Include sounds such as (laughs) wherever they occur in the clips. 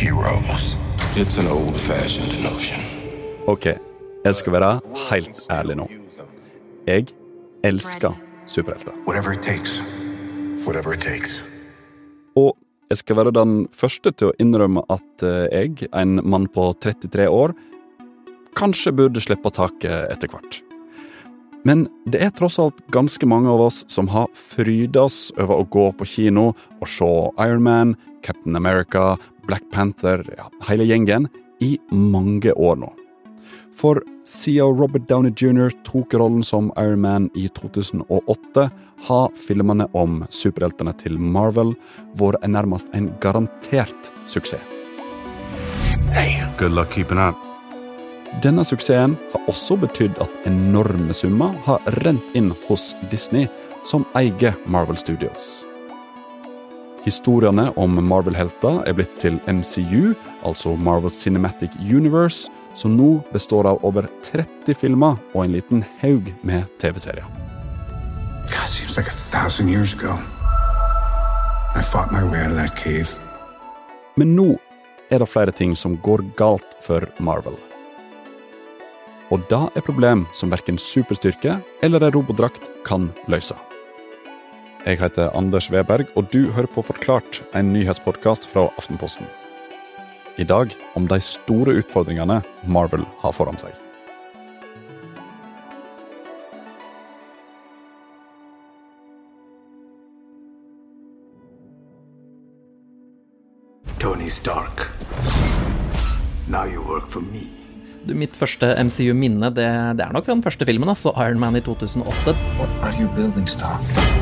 heroes. It's an old-fashioned notion. Ok, jeg skal være helt ærlig nå. Jeg elsker superhelter. Whatever it takes. Whatever it takes. Og jeg skal være den første til å innrømme at eh, jeg, en mann på 33 år, kanskje burde slippe taket etter hvert. Men det er tross alt ganske mange av oss som har fryda oss over å gå på kino og se Iron Man, Captain America, Black Panther, ja, hele gjengen, i mange år nå. For siden Robert Downey jr. tok rollen som Iron Man i 2008, har filmene om superheltene til Marvel vært nærmest en garantert suksess. Hey, good luck keeping up. Denne suksessen har også betydd at enorme summer har rent inn hos Disney, som eier Marvel Studios. Historiene om Marvel-helter er blitt til MCU, altså Marvel Cinematic Universe, som nå består av over 30 filmer og en liten haug med TV-serier. Like. Men nå er det flere ting som går galt for Marvel. Og det er problem som verken superstyrke eller en robotdrakt kan løse. Jeg heter Anders Weberg, og du hører på Forklart, en nyhetspodkast fra Aftenposten. I dag om de store utfordringene Marvel har foran seg. Tony Stark. Now you work for me. Du, mitt første MCU-minne det, det er nok fra den første filmen, altså Iron Man i 2008. What are you building, Stark?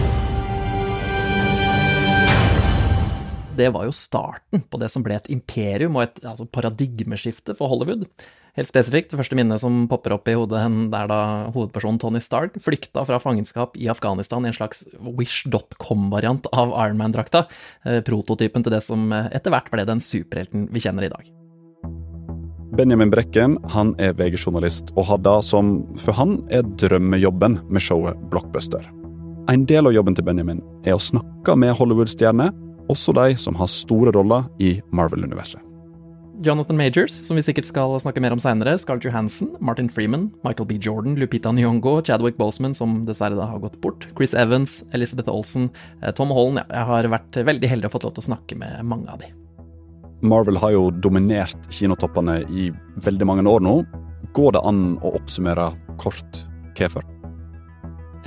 Det var jo starten på det som ble et imperium og et altså, paradigmeskifte for Hollywood. Helt spesifikt, det første minnet som popper opp i hodet der da hovedpersonen Tony Stark flykta fra fangenskap i Afghanistan i en slags Wish.com-variant av Iron Man-drakta, eh, prototypen til det som eh, etter hvert ble den superhelten vi kjenner i dag. Benjamin Brekken han er VG-journalist og har det som for han er drømmejobben med showet Blockbuster. En del av jobben til Benjamin er å snakke med Hollywood-stjerner, også de som har store roller i Marvel-universet. Jonathan Majors, som vi sikkert skal snakke mer om seinere, Scarlett Johansson, Martin Freeman, Michael B. Jordan, Lupita Nyong'o, Chadwick Boseman, som dessverre da har gått bort, Chris Evans, Elizabeth Olsen, eh, Tom Holland Ja, jeg har vært veldig heldig og fått lov til å snakke med mange av de. Marvel har jo dominert kinotoppene i veldig mange år nå. Går det an å oppsummere kort hvorfor?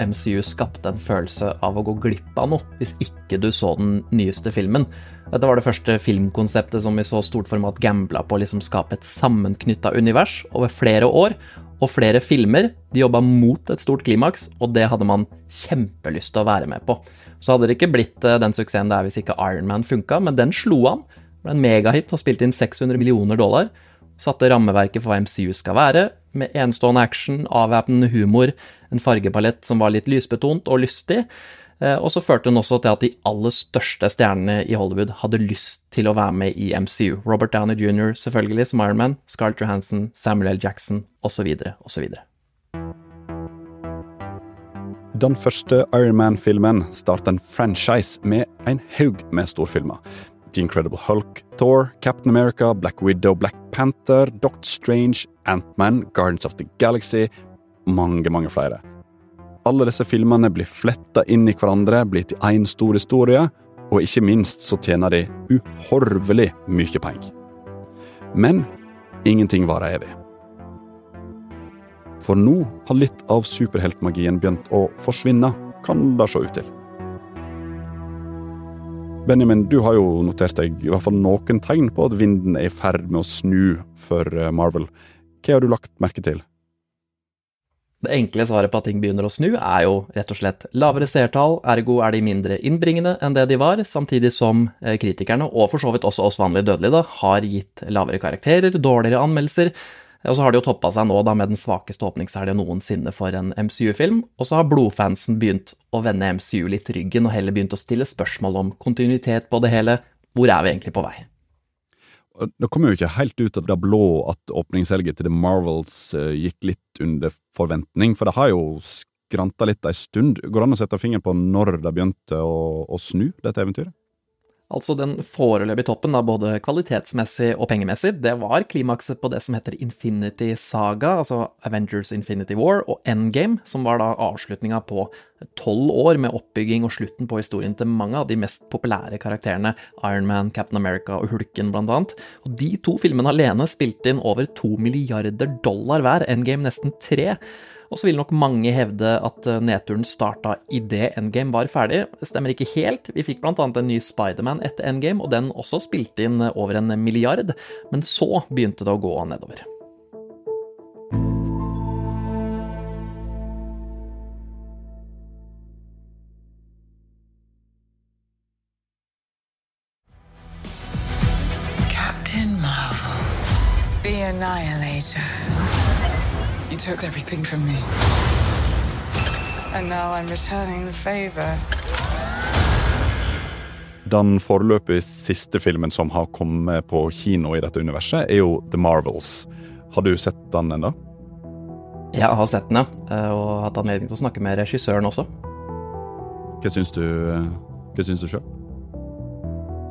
MCU skapte en følelse av å gå glipp av noe hvis ikke du så den nyeste filmen. Dette var det første filmkonseptet som i så stort format gambla på å liksom skape et sammenknytta univers over flere år, og flere filmer. De jobba mot et stort klimaks, og det hadde man kjempelyst til å være med på. Så hadde det ikke blitt eh, den suksessen det er hvis ikke Iron Man funka, men den slo an. Ble en megahit og spilte inn 600 millioner dollar. Satte rammeverket for hva MCU skal være, med enestående action, avvæpnende humor, en fargepalett som var litt lysbetont og lystig. Eh, Og så førte den også til at de aller største stjernene i Hollywood hadde lyst til å være med i MCU. Robert Downey jr. selvfølgelig som Iron Man, Scarlett Johansson, Samuel L. Jackson osv. osv. Den første Iron Man-filmen starter en franchise med en haug med storfilmer. The Incredible Hulk, Thor, Captain America, Black Widow, Black Panther, Doctor Strange, Ant-Man, Guardians of the Galaxy mange, mange flere. Alle disse filmene blir fletta inn i hverandre, blir til én stor historie, og ikke minst så tjener de uhorvelig mye penger. Men ingenting varer evig. For nå har litt av superheltmagien begynt å forsvinne, kan det se ut til. Benjamin, du har jo notert deg i hvert fall noen tegn på at vinden er i ferd med å snu for eh, Marvel. Hva har du lagt merke til? Det enkle svaret på at ting begynner å snu, er jo rett og slett lavere seertall, ergo er de mindre innbringende enn det de var, samtidig som eh, kritikerne, og for så vidt også oss vanlige dødelige, da, har gitt lavere karakterer, dårligere anmeldelser, og så har det jo toppa seg nå da med den svakeste åpningshelga noensinne for en MCU-film, og så har blodfansen begynt å vende MCU litt ryggen og heller begynt å stille spørsmål om kontinuitet på det hele. Hvor er vi egentlig på vei? Det kommer jo ikke helt ut av det blå at åpningshelga til The Marvels eh, gikk litt under forventning, for det har jo skranta litt ei stund. Går det an å sette fingeren på når det begynte å, å snu, dette eventyret? Altså den foreløpige toppen, da, både kvalitetsmessig og pengemessig, det var klimakset på det som heter Infinity Saga, altså Avengers Infinity War, og Endgame, som var da avslutninga på tolv år med oppbygging og slutten på historien til mange av de mest populære karakterene, Iron Man, Captain America og Hulken blant annet. Og de to filmene alene spilte inn over to milliarder dollar hver, Endgame nesten tre. Og så vil nok mange hevde at eh, nedturen starta idet Endgame var ferdig. Stemmer ikke helt. Vi fikk blant annet en ny Spiderman etter Endgame, og den også spilte inn over en milliard. Men så begynte det å gå nedover. Captain Marvel, the Annihilator. Took everything from me. And now I'm returning the favor. Den foreløpig siste filmen som har kommet på kino i dette universet, er jo The Marvels. Har du sett den ennå? Jeg har sett den, ja. eh, Og hatt anledning til å snakke med regissøren også. Hva syns du, hva syns du sjøl?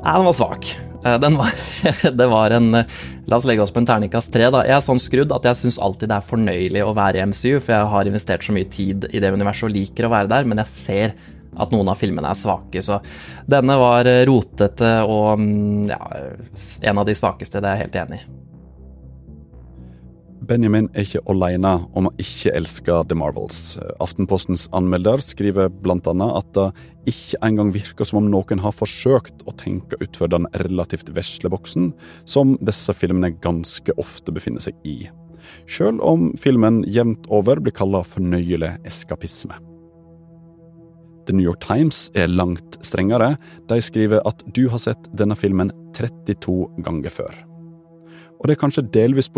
Nei, den var svak. Eh, Den var, (laughs) det var en eh, La oss legge oss på en terningkast tre. Jeg er sånn skrudd at jeg syns alltid det er fornøyelig å være i MCU, for jeg har investert så mye tid i det universet og liker å være der, men jeg ser at noen av filmene er svake, så denne var eh, rotete og mm, ja, en av de svakeste, det er jeg helt enig i. Benjamin er ikke alene om å ikke elske The Marvels. Aftenpostens anmelder skriver annet at det ikke engang virker som om noen har forsøkt å tenke utfor den relativt vesle boksen som disse filmene ganske ofte befinner seg i. Selv om filmen jevnt over blir kalla fornøyelig eskapisme. The New York Times er langt strengere. De skriver at du har sett denne filmen 32 ganger før. Og det er kanskje delvis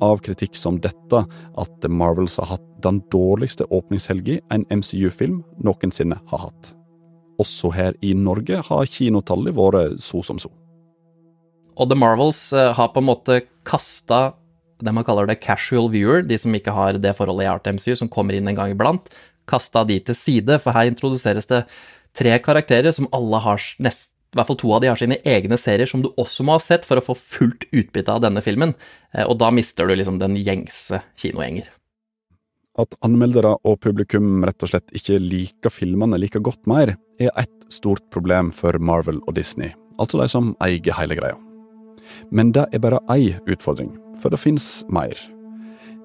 av kritikk som dette at The Marvels har hatt den dårligste åpningshelga en MCU-film noensinne har hatt. Også her i Norge har kinotallet vært så som så. Og The Marvels eh, har på en måte kasta det man kaller det casual viewer, de som ikke har det forholdet jeg har til MCU, som kommer inn en gang iblant, kasta de til side, for her introduseres det tre karakterer som alle har nest, i hvert fall to av de har sine egne serier som du også må ha sett for å få fullt utbytte av denne filmen, eh, og da mister du liksom den gjengse kinogjenger. At anmeldere og publikum rett og slett ikke liker filmene like godt mer, er ett stort problem for Marvel og Disney, altså de som eier hele greia. Men det er bare én utfordring, for det fins mer.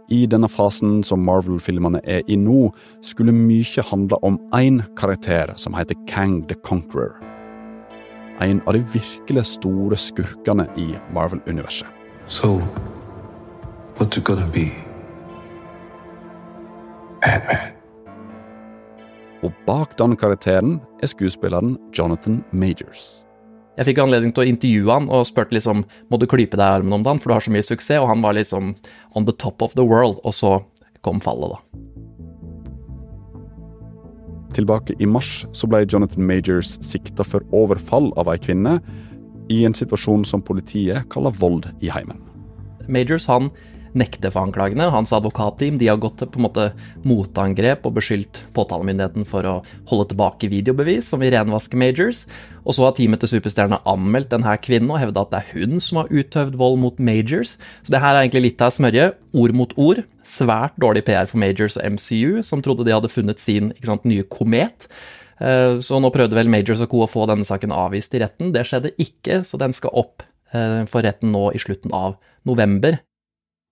I denne fasen som Marvel-filmene er i nå, skulle mye handle om én karakter som heter Kang the Conqueror. En av de virkelig store skurkene i Marvel-universet. So, what's it gonna be? Ant-Man. Og bak den karakteren er skuespilleren Jonathan Majors. Jeg fikk anledning til å intervjue han og spurte liksom må du klype deg i armen om dagen, for du har så mye suksess, og han var liksom on the top of the world, og så kom fallet, da. Tilbake i mars så ble Jonathan Majors sikta for overfall av ei kvinne, i en situasjon som politiet kaller vold i heimen. Majors han nekter for anklagene. Hans advokatteam de har gått til på en måte motangrep og beskyldt påtalemyndigheten for å holde tilbake videobevis som vil renvaske Majors. Og så har teamet til superstjerne anmeldt denne kvinnen og hevda at det er hun som har utøvd vold mot Majors. Så det her er egentlig litt av smørje. Ord mot ord. Svært dårlig PR for Majors og MCU, som trodde de hadde funnet sin sant, nye komet. Eh, Så nå prøvde vel Majors og co. å få denne saken avvist i retten. Det skjedde ikke, så den skal opp eh, for retten nå i slutten av november.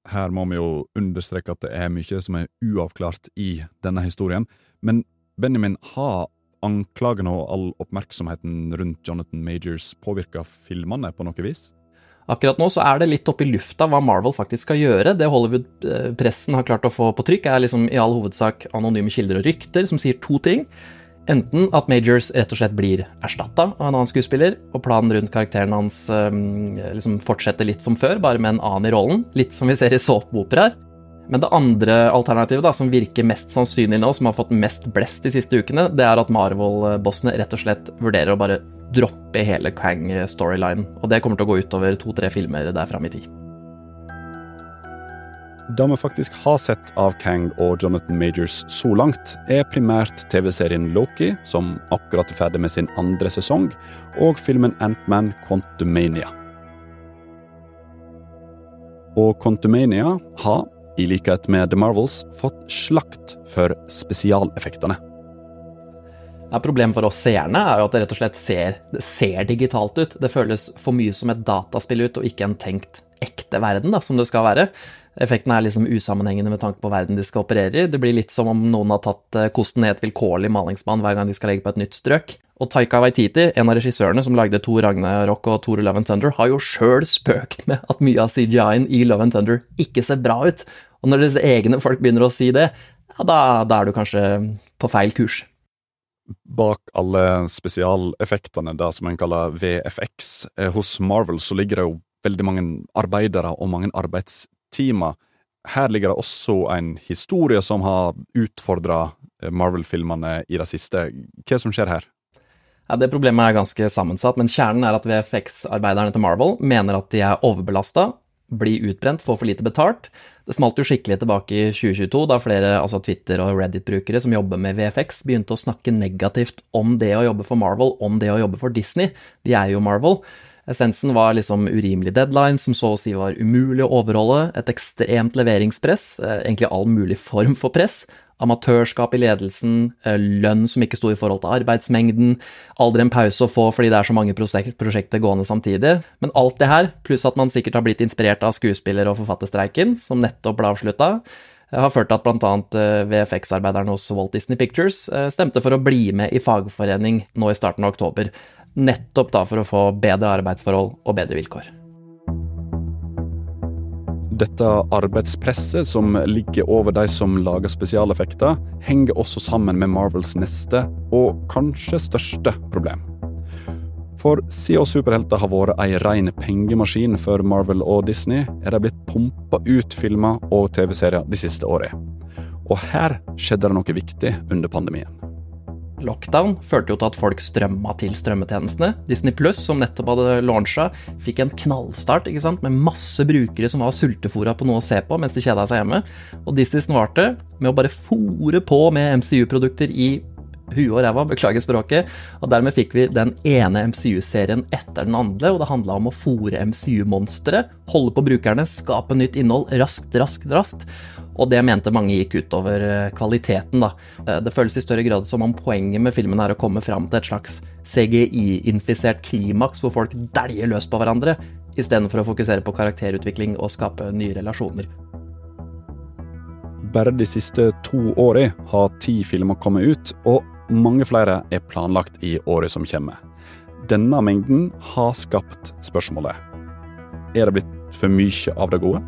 Her må vi jo understreke at det er mye som er uavklart i denne historien. Men Benjamin, har anklagene og all oppmerksomheten rundt Jonathan Majors påvirka filmene på noe vis? Akkurat nå så er det litt opp i lufta hva Marvel faktisk skal gjøre. Det Hollywood-pressen har klart å få på trykk, er liksom i all hovedsak anonyme kilder og rykter som sier to ting. Enten at Majors rett og slett blir erstatta av en annen skuespiller, og planen rundt karakteren hans um, liksom fortsetter litt som før, bare med en annen i rollen. Litt som vi ser i såpeoperaer. Men det andre alternativet, da, som virker mest sannsynlig nå, som har fått mest blest de siste ukene, det er at Marvel-bossene rett og slett vurderer å bare droppe hele Kang-storylinen. Og det kommer til å gå utover to-tre filmer der fram i tid. Det vi faktisk har sett av Kang og Jonathan Majors så langt, er primært TV-serien Loki, som akkurat er ferdig med sin andre sesong, og filmen Ant-Man Quantumania. Og Quantumania har, i likhet med The Marvels, fått slakt for spesialeffektene. Problemet for oss seerne er jo at det rett og slett ser, ser digitalt ut. Det føles for mye som et dataspill ut, og ikke en tenkt ekte verden, da, som det skal være. Effekten er liksom usammenhengende med tanke på verden de skal operere i. Det blir litt som om noen har tatt eh, kosten i et vilkårlig malingsmann hver gang de skal legge på et nytt strøk. Og Taika Waititi, en av regissørene som lagde Thor Ragnarok og Thor Love and Thunder, har jo sjøl spøkt med at mye av CGI-en i Love and Thunder ikke ser bra ut. Og når disse egne folk begynner å si det, ja, da, da er du kanskje på feil kurs. Bak alle spesialeffektene, det som en kaller VFX, eh, hos Marvel så ligger det jo veldig mange arbeidere og mange arbeidstimer. Her ligger det også en historie som har utfordra Marvel-filmene i det siste. Hva som skjer her? Ja, Det problemet er ganske sammensatt, men kjernen er at VFX-arbeiderne til Marvel mener at de er overbelasta, blir utbrent, får for lite betalt. Det smalt jo skikkelig tilbake i 2022, da flere altså Twitter- og Reddit-brukere som jobber med VFX, begynte å snakke negativt om det å jobbe for Marvel, om det å jobbe for Disney. De er jo Marvel. Essensen var liksom urimelig deadline, som så å si var umulig å overholde, et ekstremt leveringspress, eh, egentlig all mulig form for press, amatørskap i ledelsen, eh, lønn som ikke sto i forhold til arbeidsmengden, aldri en pause å få fordi det er så mange prosjekter gående samtidig. Men alt det her, pluss at man sikkert har blitt inspirert av skuespiller- og forfatterstreiken, som nettopp ble avslutta, har ført til at bl.a. VFX-arbeiderne hos Walt Disney Pictures eh, stemte for å bli med i fagforening nå i starten av oktober. Nettopp da for å få bedre arbeidsforhold og bedre vilkår. Dette arbeidspresset som ligger over de som lager spesialeffekter, henger også sammen med Marvels neste, og kanskje største, problem. For siden superhelter har vært ei rein pengemaskin for Marvel og Disney, er de blitt pumpa ut filmer og TV-serier de siste årene. Og her skjedde det noe viktig under pandemien. Lockdown førte jo til at folk strømma til strømmetjenestene. Disney Pluss, som nettopp hadde launcha, fikk en knallstart ikke sant? med masse brukere som var sultefòra på noe å se på mens de kjeda seg hjemme. Og Disney svarte med å bare fòre på med MCU-produkter i huet og ræva, beklager språket. Og dermed fikk vi den ene MCU-serien etter den andre, og det handla om å fòre MCU-monstre, holde på brukerne, skape nytt innhold raskt, raskt, raskt. Og det mente mange gikk utover kvaliteten, da. Det føles i større grad som om poenget med filmen er å komme fram til et slags CGI-infisert klimaks hvor folk dæljer løs på hverandre, istedenfor å fokusere på karakterutvikling og skape nye relasjoner. Bare de siste to årene har ti filmer kommet ut, og mange flere er planlagt i året som kommer. Denne mengden har skapt spørsmålet Er det blitt for mye av det gode?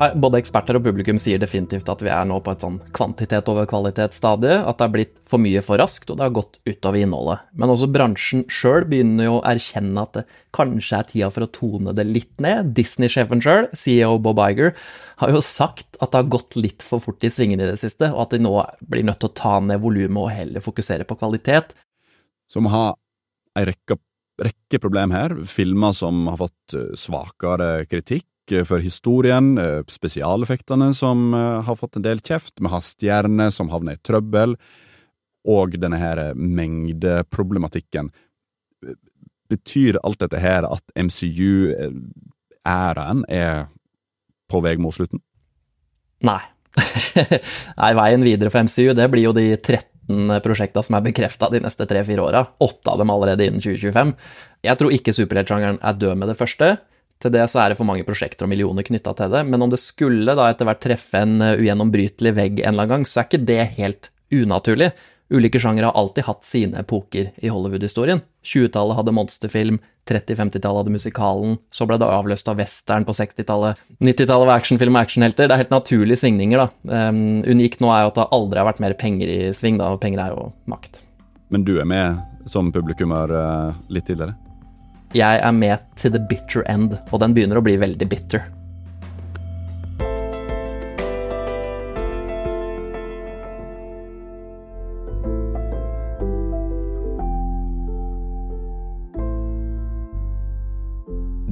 Både eksperter og publikum sier definitivt at vi er nå på et sånn kvantitet over kvalitet-stadie. At det har blitt for mye for raskt, og det har gått utover innholdet. Men også bransjen sjøl begynner jo å erkjenne at det kanskje er tida for å tone det litt ned. Disney-sjefen sjøl, CEO Bob Iger, har jo sagt at det har gått litt for fort i svingene i det siste, og at de nå blir nødt til å ta ned volumet og heller fokusere på kvalitet. Som har ei rekke, rekke problem her. Filmer som har fått svakere kritikk for historien, spesialeffektene som har fått en del kjeft, vi har som havner i trøbbel, og denne her mengdeproblematikken. Betyr alt dette her at MCU-æraen er på vei mot slutten? Nei. (laughs) Nei, veien videre for MCU, det blir jo de 13 prosjektene som er bekrefta de neste tre-fire åra. Åtte av dem allerede innen 2025. Jeg tror ikke superheltsjangeren er død med det første. Til det så er det for mange prosjekter og millioner knytta til det. Men om det skulle da etter hvert treffe en ugjennombrytelig vegg en eller annen gang, så er ikke det helt unaturlig. Ulike sjangere har alltid hatt sine epoker i Hollywood-historien. 20-tallet hadde monsterfilm, 30-50-tallet hadde musikalen, så ble det avløst av western på 60-tallet. 90-tallet var actionfilm og actionhelter. Det er helt naturlige svingninger, da. Um, unikt nå er jo at det aldri har vært mer penger i sving, da, og penger er jo makt. Men du er med som publikummer uh, litt tidligere? Jeg er med til the bitter end, og den begynner å bli veldig bitter.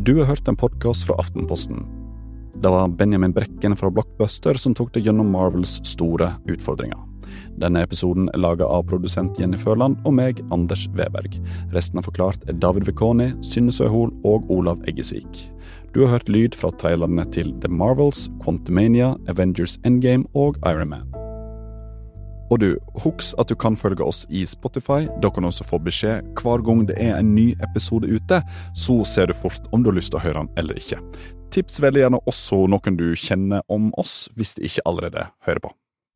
Du har hørt en podkast fra Aftenposten. Det var Benjamin Brekken fra Blockbuster som tok det gjennom Marvels store utfordringer. Denne episoden er laga av produsent Jenny Førland og meg, Anders Weberg. Resten av Forklart er David Vekoni, Synne Søhol og Olav Eggesvik. Du har hørt lyd fra trailerne til The Marvels, Quantumania, Avengers Endgame og Iron Man. Og du, husk at du kan følge oss i Spotify. Da kan du også få beskjed hver gang det er en ny episode ute. Så ser du fort om du har lyst til å høre den eller ikke. Tips veldig gjerne også noen du kjenner om oss, hvis de ikke allerede hører på.